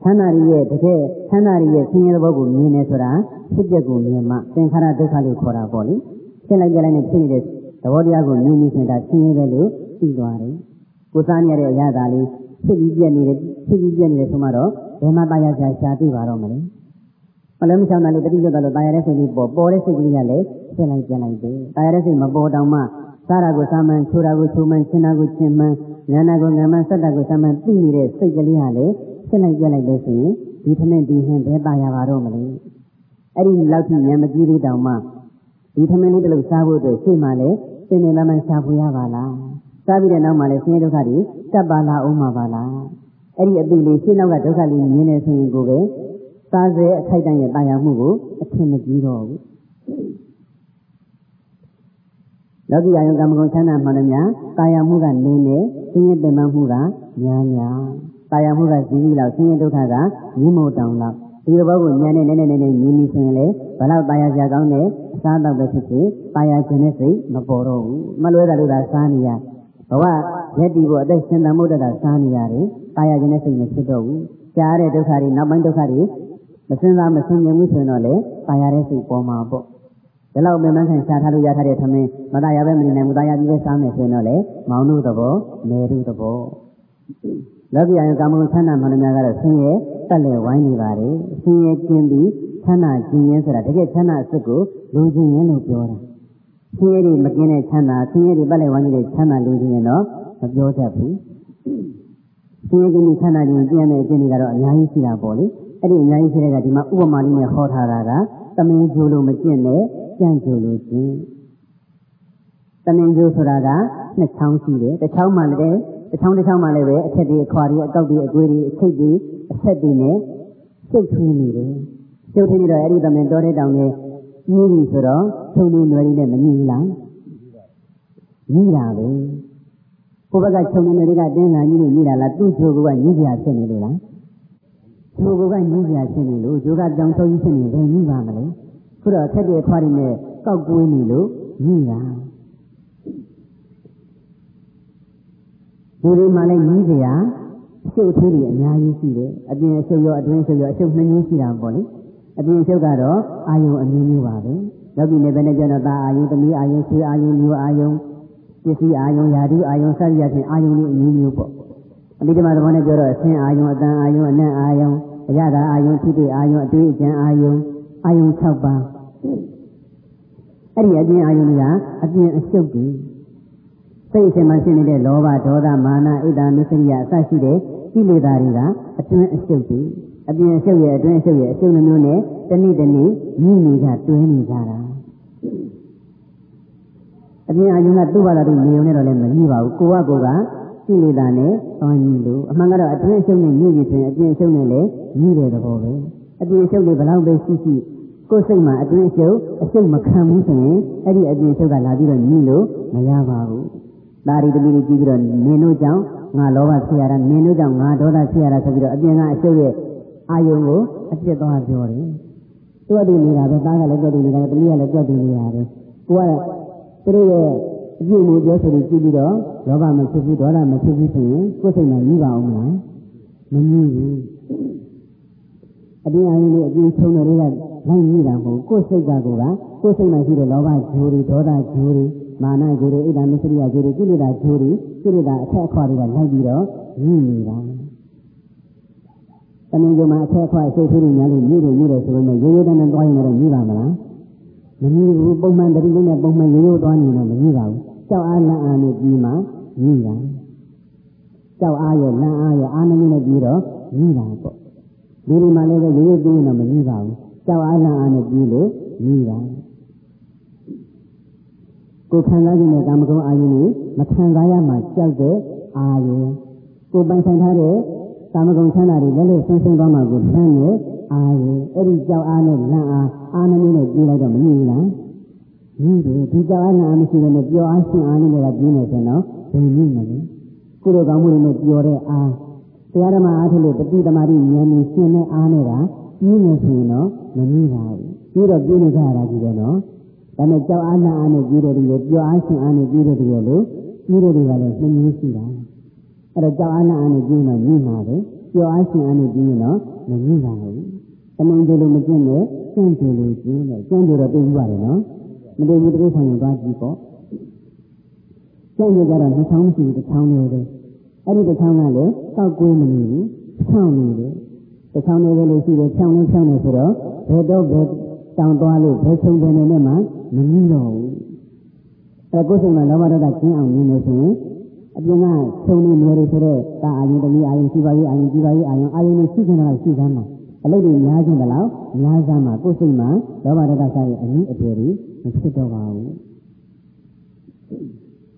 ချမ်းသာရရဲ့တကယ်ချမ်းသာရရဲ့ဆင်းရဲသဘောကိုမြင်နေဆိုတာဖြစ်ပျက်ကိုမြင်မှသင်္ခါရဒုက္ခလို့ခေါ်တာပေါ့လေဖြစ်လိုက်ကြလိုက်နဲ့ဖြစ်နေတဲ့သဘောတရားကိုမြင်နေဆိုတာဆင်းရဲပဲလို့သိသွားတယ် ကိုစားနေရတဲ့အရာသာလေးဖြစ်ပြီးပြက်နေတယ်ဖြစ်ပြီးပြက်နေတယ်ဆိုမှတော့ဘယ်မှာတာယာရှာရှာသိပါတော့မလဲမလဲမချောင်းတာလေးတတိလွတ်တော့လို့တာယာတဲ့စိတ်လေးပေါ်ပေါ်တဲ့စိတ်ကလေးကလည်းဖြစ်လိုက်ပြန်လိုက်တယ်တာယာတဲ့စိတ်မပေါ်တော့မှစားတာကိုစားမှန်ချိုတာကိုချိုမှန်ရှင်းတာကိုရှင်းမှန်ဉာဏ်နာကိုဉာဏ်မှန်စက်တာကိုစမ်းမှန်သိနေတဲ့စိတ်ကလေးဟာလေဖြစ်လိုက်ပြလိုက်လို့ဆိုရင်ဒီထမင်းဒီဟင်ဘယ်ပါရပါတော့မလဲအဲ့ဒီလောက်ထိဉာဏ်မကြီးသေးတောင်မှဒီထမင်းလေးတစ်လုံးစားဖို့အတွက်ရှေ့မှာလေသင်္နေလမ်းမှရှာဖွေရပါလား စားပြီးတဲ့နောက်မှာလည်းဆင်းရဲဒုက္ခတွေတက်ပါလာအောင်မှာပါလားအဲ့ဒီအပိလေးရှင်းနောက်ကဒုက္ခလေးမြင်နေဆိုရင်ကိုပဲစားစေအခိုက်တန့်ရဲ့တာယာမှုကိုအထင်မကြီးတော့ဘူးလောကီအယုံကမ္မဂုဏ်ချမ်းသာမှန်တယ်များတာယာမှုကနေနေဆင်းရဲပင်ပန်းမှုကများများတာယာမှုကဇီဝီလောက်ဆင်းရဲဒုက္ခကမြင့်မို့တောင်လောက်ဒီလိုဘောကိုဉာဏ်နဲ့နည်းနည်းနည်းနည်းမြင်ပြီးဆိုရင်လေဘလောက်တာယာစရာကောင်းတဲ့အစားတော့ပဲဖြစ်ဖြစ်တာယာခြင်းနဲ့စိတ်မပေါ်တော့ဘူးမလွဲတာလို့သာစားနေရ ဘဝရက်တီဖို့အသက်ရှင်သန်မှုတတ်တာစားနေရတယ်တာယာခြင်းနဲ့စိတ်မဖြစ်တော့ဘူးကြားတဲ့ဒုက္ခတွေနောက်ပိုင်းဒုက္ခတွေမစင်စားမစင်မြင်ဘူးဆိုရင်တော့လေတာယာတဲ့စိတ်ပေါ်မှာပေါ့ဒီလောက်ပင်မခံရှားထားလို့ရထားတဲ့သမင်းမသားရပဲမနေနိုင်ဘူးတာယာပြီးပဲစားမယ်ဆိုရင်တော့လေမောင်တို့သဘောနေတို့သဘောလောကီအယကာမဂုဏ်ချမ်းသာမှန်များကတော့ဆင်းရဲတက်လေဝိုင်းနေပါတယ်ဆင်းရဲကျင်းပြီးချမ်းသာခြင်းရင်ဆိုတာတကယ်ချမ်းသာအစ်ကိုလူချင်းရင်လို့ပြောတာ ဆင်းရဲတွေမကင်းတဲ့ချမ်းသာဆင်းရဲတွေပတ်လေဝိုင်းနေတဲ့ချမ်းသာလူချင်းရင်တော့မပြောတတ်ဘူးဆင်းရဲကင်းပြီးချမ်းသာခြင်းကျင့်တဲ့အကျင့်တွေကတော့အများကြီးရှိတာပေါ့လေအဲ့ဒီအများကြီးရှိတဲ့ကဒီမှာဥပမာလေးနဲ့ဟောထားတာကသမင်းကျိုးလို့မကျင့်နဲ့ကြံ့ကျိုးလို့ကျင့်တမင်ကျိုးဆိုတာကနှစ်ချောင်းရှိတယ်တစ်ချောင်းမှလည်းတစ်ချောင်းတစ်ချောင်းမှလည်းပဲအထက်တွေအခွာတွေအကောက်တွေအကွေးတွေအချိတ်တွေအဆက်တွေနဲ့ကျုပ်ထွေးနေတယ်ကျုပ်ထွေးနေတော့အဲ့ဒီတမင်တော်တဲ့တောင်နဲ့ ကြီးပြီဆိုတော့ထုံနေနွယ်ရည်နဲ့မညီဘူးလားညီတာပဲကိုဘက်ကခြုံနေတွေကတင်းလာကြီးနေညီတာလားသူ့ချိုကညီစရာဖြစ်နေလို့လားချိုကညီစရာဖြစ်နေလို့ဂျိုကကြောင်ဆုံးကြီးဖြစ်နေတယ်ညီပါမလဲခုတော့ထက်တဲ့ခွားတွေနဲ့ကောက်ကွေးနေလို့ညီတာလူတွေမှလည်းညီစရာအရှုပ်သေးတွေအများကြီးရှိတယ်အပြင်အရှုပ်ရောအတွင်းအရှုပ်ရောအရှုပ်နှမျိုးရှိတာပေါ့လေ အပြင်အရှုပ်ကတော့အာယုံအမျိုးမျိုးပါပဲယောဂီနေပဲနဲ့ကျတော့တာအာယုံသမီးအာယုံဆွေအာယုံမျိုးအာယုံပစ္စည်းအာယုံယာတုအာယုံစသည်အပြင်အာယုံလေးအမျိုးမျိုးပေါ့အမိဓမ္မသဘောနဲ့ပြောတော့အဆင်းအာယုံအတန်အာယုံအနံ့အာယုံအရသာအာယုံထိတွေ့အာယုံအတွေ့အကြံအာယုံအာယုံ6ပါးအဲ့ဒီအပြင်အာယုံတွေကအပြင်အရှုပ်တွေစိတ်အရှင်မှရှိနေတဲ့လောဘဒေါသမာနဣဒ္ဓမစ္စရိယအစရှိတဲ့ကိလေသာတွေကအတွင်းအရှုပ်တွေ အပြင်အရှုပ်ရဲ့အတွင်းအရှုပ်ရဲ့အရှုပ်နှမျိုးနဲ့တနည်းတနည်းညီနေကြတွဲနေကြတာအပြင်အယုံကသူ့ဘာသာသူနေုံနဲ့တော့လည်းမကြီးပါဘူးကိုကကိုကကိလေသာနဲ့တောင်းကြီးလို့အမှန်ကတော့အတွင်းအရှုပ်နဲ့ညီပြီဆိုရင်အပြင်အရှုပ်နဲ့လည်းညီတဲ့သဘောပဲအပြင်အရှုပ်တွေဘယ်လောက်ပဲရှိရှိကိုယ်စိတ်မှာအတွင်းအရှုပ်အရှုပ်မခံဘူးဆိုရင်အဲ့ဒီအပြင်အရှုပ်ကလာပြီးတော့ညီလို့မရပါဘူးဒါရီတမီကြီးပြီးတော့နင်တို့ကြောင့်ငါလောဘဖြစ်ရတာနင်တို့ကြောင့်ငါဒေါသဖြစ်ရတာဆိုပြီးတော့အပြင်ကအရှုပ်ရဲ့ အာယုံကိုအပြစ်သွားပြောတယ်။သူ့အတူနေတာပဲသားကလည်းပြတ်တူနေတာပဲတမီးကလည်းပြတ်တူနေတာပဲ။ကိုကသူတို့ရဲ့အပြစ်မှုပြောဆိုပြီးကြည့်ပြီးတော့လောဘမဖြစ်ဘူးဒေါသမဖြစ်ဘူးဆိုရင်ကိုယ်စိတ်မှာကြီးပါအောင်မလား။မကြီးဘူး။အပြင်အာယုံလေးအပြင်ချုံတွေကလိုက်ကြီးတာမဟုတ်ကိုယ်စိတ်ကကိုကကိုယ်စိတ်မှာရှိတဲ့လောဘဂျိုးတွေဒေါသဂျိုးတွေမာနဂျိုးတွေဣဒ္ဓမစ္စရိယဂျိုးတွေကိလေသာဂျိုးတွေကိလေသာအထက်အခွာတွေကလိုက်ပြီးတော့ကြီးနေတာ။ မင်းကြမှာအထက်ခွအရှိတ်သေးတွေများလို့မြည်တယ်မြည်တယ်ဆိုတော့ရိုးရိုးတန်းတန်းသွားရင်လည်းမြည်ပါမလားမမြည်ဘူးပုံမှန်တတိလေးနဲ့ပုံမှန်ရိုးရိုးသွားနေတော့မမြည်ပါဘူးကြောက်အားလန့်အားနဲ့ပြီးမှမြည်တာကြောက်အားရလန့်အားရအားနည်းနဲ့ပြီးတော့မြည်တာပေါ့ဒီဒီမှာလည်းရိုးရိုးပြီးရင်တော့မမြည်ပါဘူးကြောက်အားလန့်အားနဲ့ပြီးလို့မြည်တာကိုခံစားခြင်းနဲ့ကာမဂုဏ်အာယုန်ကိုမခံစားရမှကြောက်တဲ့အာယုန်ကိုပိုင်ဆိုင်ထားတဲ့ ကာမဂုဏ်ချမ်းသာတွေလည်းလည်းဆင်းဆင်းသွားမှကိုလမ်းနဲ့အာရုံအဲ့ဒီကြောက်အားနဲ့လမ်းအားအာနမင်းနဲ့ပြေးလိုက်တော့မမြင်ဘူးလားမြင်တယ်ဒီကြောက်အားနဲ့အာမရှိတဲ့နဲ့ပျော်အားရှင်အားနဲ့လည်းပြင်းနေတယ်နော်ဘယ်မြင်မလဲကုသိုလ်ကောင်းမှုတွေနဲ့ပျော်တဲ့အားတရားဓမ္မအားထုတ်လို့တတိသမารိဉာဏ်နဲ့ရှင်တဲ့အားနဲ့ကပြင်းနေဆိုရင်တော့မမြင်ပါဘူးပြီးတော့ပြင်းနေကြရတာကြီးတယ်နော်ဒါနဲ့ကြောက်အားနဲ့အားနဲ့ပြေးတဲ့တွေပျော်အားရှင်အားနဲ့ပြေးတဲ့တွေလို့ပြေးတဲ့တွေကလည်းနှမျိုးရှိတာ အဲ့တော့ကြောက်အားနဲ့အားနဲ့ပြင်းတော့ညှိမှာပဲပျော်အားရှင်အားနဲ့ပြင်းတော့မညှိပါဘူးတမန်ကျလို့မကျင့်နဲ့ကျင့်ကြလို့ကျင့်တယ်ကျင့်ကြတော့သိဘူးပါတယ်နော်မသိဘူးတတိဆိုင်ရင်သွားကြည့်ပေါ့ကျင့်ကြကြတော့နှချောင်းရှိတစ်ချောင်းလေးပဲအဲ့ဒီတစ်ချောင်းကလည်းတောက်ကွေးမနေဘူးဖြောင်းနေတယ်တစ်ချောင်းလေးပဲလို့ရှိတယ်ဖြောင်းလေးဖြောင်းနေဆိုတော့ဘယ်တော့ဘယ်တောင်သွားလို့ဘယ်ဆုံးတယ်နဲ့မှမမြင်တော့ဘူးအဲကိုယ်စိတ်မှာလောဘဒေါသကျင်းအောင်မြင်နေဆိုရင် အပြင်ကသုံးနေနေရဆိုတော့တာအာယုန်တမီအာယုန်ရှိပါရေးအာယုန်ရှိပါရေးအာယုန်အာယုန်နဲ့ရှိကြတာရှိသမ်းမှာအလုပ်တွေများခြင်းတလောက်များစမ်းမှာကိုယ်စိတ်မှာလောဘဒေါသဆိုင်အနည်းအတွေ့တွေမဖြစ်တော့ပါဘူး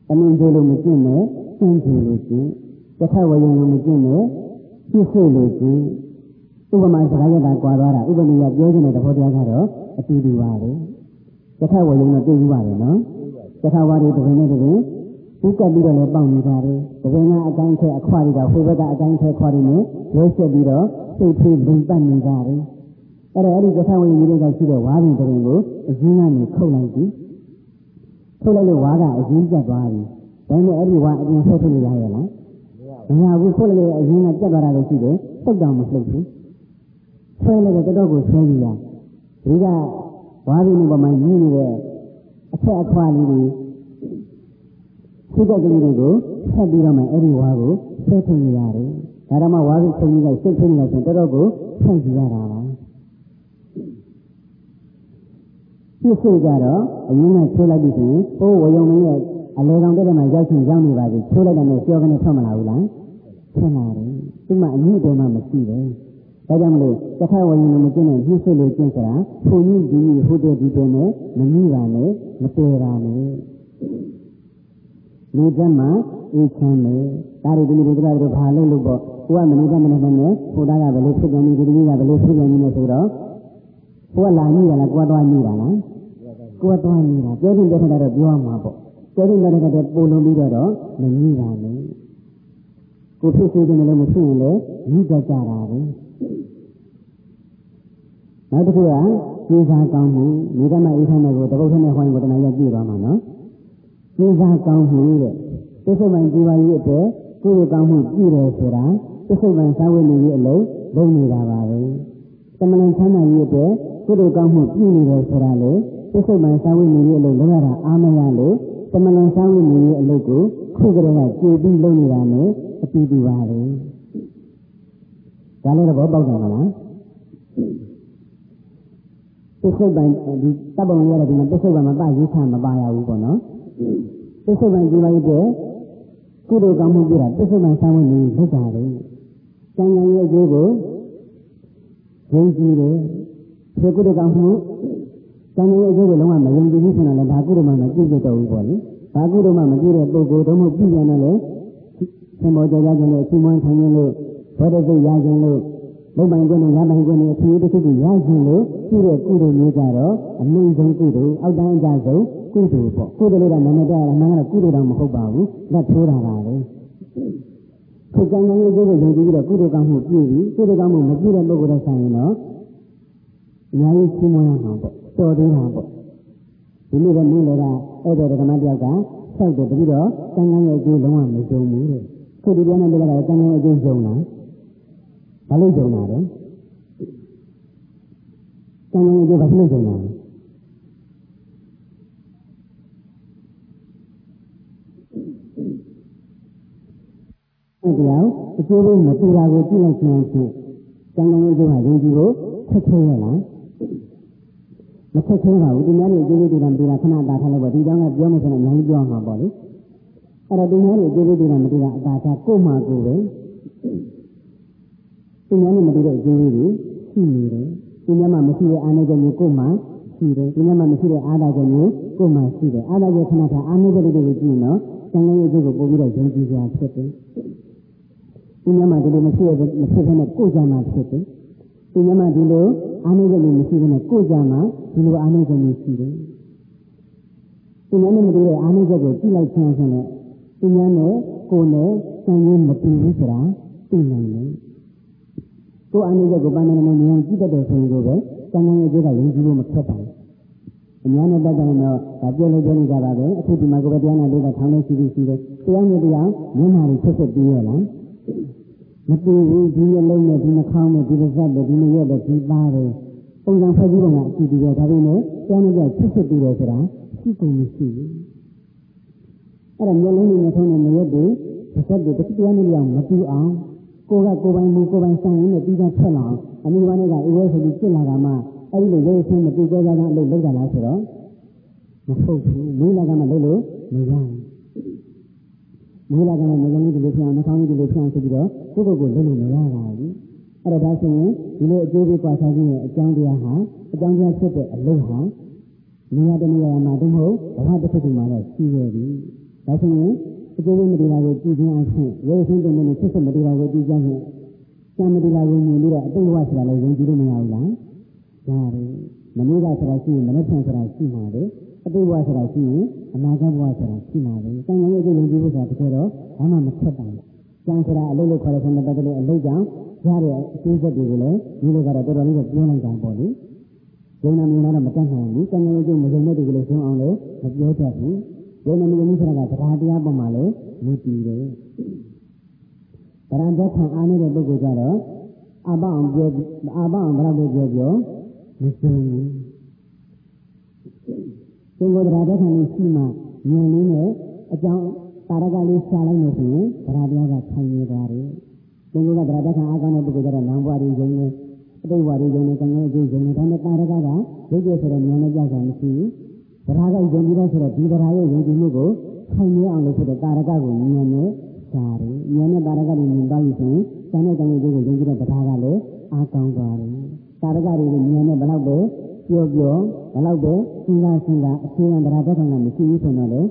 အမြင်ကြလို့မကျင့်နဲ့ကျင့်ကြလို့ကျင့်တစ်ခါဝေရင်လို့မကျင့်နဲ့ဖြစ်စေလို့ကျင့်ဥပမာစကားရတာကွာသွားတာဥပမာရပြောခြင်းတဲ့သဘောတရားကတော့အတူတူပါပဲတစ်ခါဝေရင်တော့သိပြီးပါတယ်နော်တစ်ခါဝါတွေတစ်ပင်နဲ့တစ်ပင် ဥကပ်ပြီးတော့လည်းပေါက်နေကြတယ်။ဒီကနေ့အတိုင်းထဲအခွာတွေကဟိုဘက်ကအတိုင်းထဲခွာတွေနဲ့လွှဲဆက်ပြီးတော့စိတ်ထိလိမ်ပတ်နေကြတယ်။အဲ့တော့အဲ့ဒီကထဝိညာဉ်တွေကရှိတဲ့ဝါးပင်တရင်ကိုအရင်းကနေခုတ်လိုက်ပြီ။ခုတ်လိုက်လို့ဝါးကအရင်းကျက်သွားပြီ။ဒါနဲ့အဲ့ဒီဝါအပြင်ဆက်ထုတ်လို့ရရဲ့လား။မရဘူးခုတ်လိုက်လို့အရင်းကကျက်သွားတာလို့ရှိတယ်။စိတ်တောင်မလှုပ်ဘူး။ဆွဲလိုက်တော့တော်ကိုဆွဲကြည့်ရ။ဒီကဝါးပင်ပေါ်မှာရင်းနေတဲ့အထက်အခွာလေးတွေ စိတ်ကလေးတွေကိုဆက်ပြီးတော့မှအဲ့ဒီဝါကိုဆွဲထုတ်ရတယ်။ဒါတော့မှဝါကိုထုံကြီးလိုက်စိတ်ထုံကြီးလိုက်ဆိုတော်တော်ကိုဆန့်ကြည့်ရတာပါ။ပြည့်စုံကြတော့အရင်ကချိုးလိုက်ပြီဆိုရင်ဟိုးဝယုံမင်းရဲ့အလေကောင်တဲ့မှာရောက်ချင်ရောက်နေပါပြီချိုးလိုက်တဲ့ကြောကနေထွက်မလာဘူးလားထွက်လာတယ်။ဒီမှာအမှုတော်မှမရှိဘူး။ဒါကြောင့်မလို့တစ်ခါဝယုံမကျင်းတဲ့ညှိစစ်လို့ကျင့်ကြတာဘုံကြီးဒီဟိုတဲ့ဒီတဲ့နဲ့မမိပါနဲ့မပေပါနဲ့။ လူတက်မှာအေးချမ်းတယ်ဒါတွေဒီလိုတွေတို့ဘာလို့လို့ပေါ့ကိုကမနေတတ်မနေတတ်နဲ့ဟိုသားကဘယ်လိုဖြစ်ပြန်နေဒီတကြီးကဘယ်လိုဖြစ်ပြန်နေလဲဆိုတော့ကိုကလာညိရလားကိုကသွားညိတာလားကိုကသွားညိတာပြောတင်ပြောထတာတော့ပြောမှာပေါ့ပြောတင်ပြောထတာပုံလုံးပြီးတော့မညိပါနဲ့ကိုဖြစ်စေတယ်လည်းမဖြစ်ရင်လည်းညိတတ်ကြတာပဲနောက်တစ်ခုကကျေးဇာကောင်းမှုမိဓမ္မအိဋ္ဌနဲ့ကိုတပုတ်နဲ့ဟောရင်ကိုတဏှာရပြည့်သွားမှာနော် ကျေးဇာကောင်းမှုတဲ့သစ္စာမှန်ဒီပါရေးအတွက်ကိုယ်ကောင်းမှုပြည့်တယ်ဆိုတာသစ္စာမှန်သာဝိနည်းအလုံးလုံးနေတာပါပဲတမလန်ချမ်းသာရေးအတွက်ကိုယ်ကောင်းမှုပြည့်နေတယ်ဆိုတာလေသစ္စာမှန်သာဝိနည်းအလုံးလုံးရတာအားမရလို့တမလန်သာဝိနည်းအလုံးကိုခုကလေးကကြည်ပြီးလုံးနေတာနဲ့အတူတူပါပဲဒါလည်းတော့ပေါက်တယ်မလားပစ္စုပန်ဒီတပ်ပုံရတဲ့ဒီမှာပစ္စုပန်မပရေးချမပါရဘူးပေါ့နော် ပစ္စုပန်ဒီလိုက်တဲ့ကုသိုလ်ကောင်းမှုပြတာပစ္စုပန်ဆောင်းဝင်နေလက်တာလေကျန်ကျန်ရဲ့အကျိုးကိုယုံကြည်တယ်ဒီကုသိုလ်ကောင်းမှုကျန်ကျန်ရဲ့အကျိုးကိုလုံးဝမယုံကြည်ဘူးဆိုတော့လည်းဒါကုသိုလ်မှမကြည့်တော့ဘူးပေါ့လေဘာကုသိုလ်မှမကြည့်တဲ့ပုဂ္ဂိုလ်တို့မှပြည်ပြန်တော့လေသင်္ဘောကြောကြခြင်းနဲ့အချင်းမွန်းထိုင်ခြင်းလို့ဘောဓစိတ်ရခြင်းလို့လုံပိုင်ခွင့်နဲ့ရပိုင်ခွင့်နဲ့အထူးတစ်ခုကိုရခြင်းလို့ပြုတဲ့ကုသိုလ်မျိုးကြတော့အမြင့်ဆုံးကုသိုလ်အောက်တန်းအကြဆုံး ကုသိုလ်ပေါ့ကုသိုလ်လို့ကနာမည်ပြရတာမှန်ကတော့ကုသိုလ်တော့မဟုတ်ပါဘူးလက်ထိုးတာပါပဲခုကံကံရဲ့ကျိုးကိုယုံကြည်ပြီးတော့ကုသိုလ်ကောင်းမှုပြုပြီးကုသိုလ်ကောင်းမှုမပြုတဲ့ပုဂ္ဂိုလ်တွေဆိုင်ရင်တော့အများကြီးရှင်းမရမှာပေါ့တော်သေးတာပေါ့ဒီလိုတော့နည်းလေကအဲ့တော့ဓမ္မတယောက်ကဆောက်တယ်တပြီးတော့ကံကံရဲ့အကျိုးလုံးဝမယုံဘူးတဲ့ခုဒီပြန်နဲ့ပြောတာကံကံရဲ့အကျိုးယုံလားဘာလို့ယုံတာလဲကံကံရဲ့အကျိုးဘာလို့ယုံတာလဲ တရားအကျိုးကိုမတူတာကိုကြည့်လိုက်ခြင်းဖြင့်ကံကံရဲ့အကျိုးဟာယုံကြည်ဖို့ခက်ခဲရလားမခက်ခဲပါဘူးဒီများတွေအကျိုးကိုတူတာမတူတာခဏတာထားလိုက်ပေါ့ဒီကြောင့်ကပြောမှဆိုရင်အများကြီးပြောမှာပေါ့လေအဲ့တော့ဒီများတွေအကျိုးကိုတူတာမတူတာအတာထားကို့မှာကိုပဲဒီများနဲ့မတူတဲ့အကျိုးတွေရှိနေတယ်ဒီများမှာမရှိတဲ့အာဏာချက်မျိုးကို့မှာရှိတယ်ဒီများမှာမရှိတဲ့အာဏာချက်မျိုးကို့မှာရှိတယ်အာဏာချက်ခဏထားအာဏာချက်တွေကိုကြည့်ရင်တော့ကံကံရဲ့အကျိုးကိုပို့ပြီးတော့ယုံကြည်စရာဖြစ်တယ် ဒီညမှာဒီလိုမရှိရမဖြစ်ဘဲနဲ့ကိုယ်ကြမှာဖြစ်တယ်။ဒီညမှာဒီလိုအာနိသင်မရှိဘဲနဲ့ကိုယ်ကြမှာဒီလိုအာနိသင်ရှိတယ်။ဒီညနဲ့မတူတဲ့အာနိသင်ကိုကြည့်လိုက်ခြင်းဖြင့်လည်းဒီညနဲ့ကိုယ်နဲ့စံရင်းမတူဘူးဆိုတာသိနိုင်တယ်။ကိုယ်အာနိသင်ကိုပန်းနေနေမြင်ကြည့်တတ်တဲ့ဆိုရင်ကိုပဲစံရင်းရဲ့အကျိုးကယုံကြည်ဖို့မဖြစ်ပါဘူး။အများနဲ့တက်တယ်တော့ဒါပြောလို့ပြောနေကြပါပဲအခုဒီမှာကိုယ်ပဲတရားနာလို့ထောင်းလို့ရှိပြီးရှိတယ်တရားနဲ့တရားမျက်နှာတွေဖြစ်ဖြစ်ပြီးရလား မတူဘူးဒီအလုံးနဲ့ဒီနှာခေါင်းနဲ့ဒီပါးစပ်နဲ့ဒီနေရက်နဲ့ဒီသားတွေပုံစံဖွဲ့ပြီးတော့အကြည့်ပြီးတော့ဒါပေမဲ့ကျောင်းနဲ့ချစ်ချစ်ပြီးတော့ဆိုတာရှိကုန်မရှိဘူးအဲ့ဒါမျိုးလုံးနဲ့နှာခေါင်းနဲ့နေရက်တွေပါးစပ်တွေတစ်တရားနဲ့လောက်မတူအောင်ကိုကကိုပိုင်မူကိုပိုင်ဆိုင်ရင်းနဲ့ပြီးသားထွက်လာအောင်အမိဘနဲ့ကအေဝဲဆိုပြီးပြစ်လာတာမှအဲ့ဒီလိုရေးဆင်းမတူကြကြတဲ့အလုပ်လုပ်ကြလားဆိုတော့မဟုတ်ဘူးမိလာကမှလုပ်လို့မရဘူး မူလကလည်းငရုံကြီးဒီလိုဖြစ်အောင်နှာခေါင်းကြီးဒီလိုဖြစ်အောင်ဆိုပြီးတော့ကိုယ့်ကိုယ်ကိုလုံးလို့မရပါဘူးအဲ့တော့ဒါဆိုရင်ဒီလိုအကျိုးပေးကွာခြားခြင်းရဲ့အကြောင်းတရားဟာအကြောင်းတရားဖြစ်တဲ့အလုပ်ဟာနေရာတနေရာမှာတော့မဟုတ်ဘာတစ်ခုတည်းမှာတော့ရှိရပြီဒါဆိုရင်အကျိုးပေးမတရားကိုကြည့်ခြင်းအဖြစ်ဝေဆင်းတဲ့နေဖြစ်ဆက်မတရားကိုကြည့်ကြခြင်းစံမတရားကိုမြင်ပြီးတော့အတိတ်ဝဆိုတာလည်းယုံကြည်လို့မရဘူးလားရတယ်မနည်းကဆိုတာရှိရင်မနေ့ဖြန်ဆိုတာရှိမှာလေ အတိတ်ဘဝဆိုတာရှိရင်အနာဂတ်ဘဝဆိုတာရှိမှာပဲ။တန်ရုံရဲ့အကျိုးယုံကြည်ဖို့ဆိုတာတကယ်တော့ဘာမှမထွက်ပါဘူး။ကျန်ဆိုတာအလုပ်လုပ်ခေါ်တဲ့ဆန္ဒပတ်တဲ့အလုပ်ကြောင့်ရတဲ့အကျိုးဆက်တွေကိုလည်းဒီလိုကတော့တော်တော်လေးပြောလိုက်တာပေါ့လေ။ယုံနာမြင်လာတော့မတတ်နိုင်ဘူး။တန်ရုံရဲ့အကျိုးမယုံတဲ့တွေကိုလည်းရှင်းအောင်လည်းမပြောတတ်ဘူး။ယုံနာမြင်မှုဆိုတာကတရားတရားပေါ်မှာလည်းမူတည်တယ်။တရားသက်ခံအားနေတဲ့ပုဂ္ဂိုလ်ကြတော့အပအောင်ပြောအပအောင်ဘယ်တော့ပြောပြောမစုံဘူး။ သင်္ကိုယ်တရားတက်ခံလို့ရှိမှဉာဏ်လေးနဲ့အကြောင်းတာရကလေးရှားလိုက်လို့ဆိုရင်တရားတရားကခံရပါတယ်။သင်္ကိုယ်ကတရားတက်ခံအားကောင်းတဲ့ပုဂ္ဂိုလ်ကတော့နောင်ဘဝတွေယုံနေအတိတ်ဘဝတွေယုံနေကံကောင်းအကျိုးယုံနေဒါနဲ့တာရကကရုပ်ရဆိုတဲ့ဉာဏ်နဲ့ကြောက်တာမရှိဘူး။တရားကယုံကြည်တဲ့ဆိုတော့ဒီတရားရဲ့ယုံကြည်မှုကိုခံရအောင်လို့ဆိုတဲ့တာရကကိုဉာဏ်နဲ့ရှားတယ်။ဉာဏ်နဲ့တာရကတွေမြင်သွားပြီဆိုရင်ကံနဲ့ကံရဲ့အကျိုးကိုယုံကြည်တဲ့တရားကလည်းအားကောင်းသွားတယ်။တာရကတွေဉာဏ်နဲ့ဘယ်တော့ပဲ ပြောပြောဘယ်လောက်ပဲစဉ်းစားစဉ်းစားအခြေခံတရားတက်ခံတာမရှိဘူးဆိုတော့လေ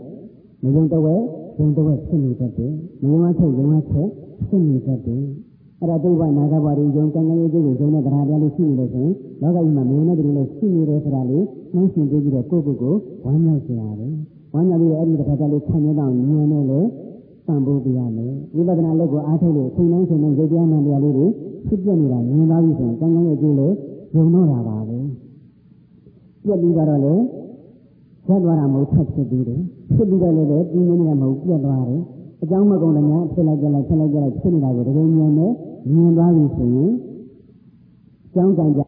မယုံတော့ဝဲဇုံတစ်ဝက်ဖြစ်နေတတ်တယ်။မြင်ဝချက်ရုံဝချက်ဖြစ်နေတတ်တယ်။အဲ့ဒါဒုဗ္ဗနာဂဘဝရင်ယုံကံကံရဲ့ကျိုးကိုယုံတဲ့တရားတရားလေးရှိနေလို့ဆိုရင်လောကကြီးမှာမြင်တဲ့တူလေးရှိနေတယ်ဆိုတာလေးနှိုင်းရှင်ပြပြီးတော့ကိုယ့်ကိုယ်ကိုဝမ်းမြောက်ကြရတယ်။ဝမ်းမြောက်ပြီးတော့အဲ့ဒီတစ်ခါတည်းလေးခံရတော့မြင်နေလေပံ့ပိုးပြရမယ်ဝိပဿနာလက်ကိုအားထုတ်လို့ချိန်တိုင်းချိန်တိုင်းရုပ်တရားနဲ့တရားလေးတွေဖြစ်ပြနေတာမြင်သွားပြီဆိုရင်ကံကံရဲ့အကျိုးလေးယုံတော့တာပါပဲ ပြက်ပြီးတော့လေရက်သွားတာမဟုတ်ဆက်ဖြစ်ပြီးတယ်ဖြစ်ပြီးတော့လည်းပဲဒီနည်းနဲ့မဟုတ်ပြက်သွားတယ်အကြောင်းမကုန်လည်းများဖြစ်လိုက်ကြလိုက်ဖြစ်လိုက်ကြလိုက်ဖြစ်နေတာကိုတကယ်မြင်နေမြင်သွားပြီဆိုရင်ကြောင်းကံကြ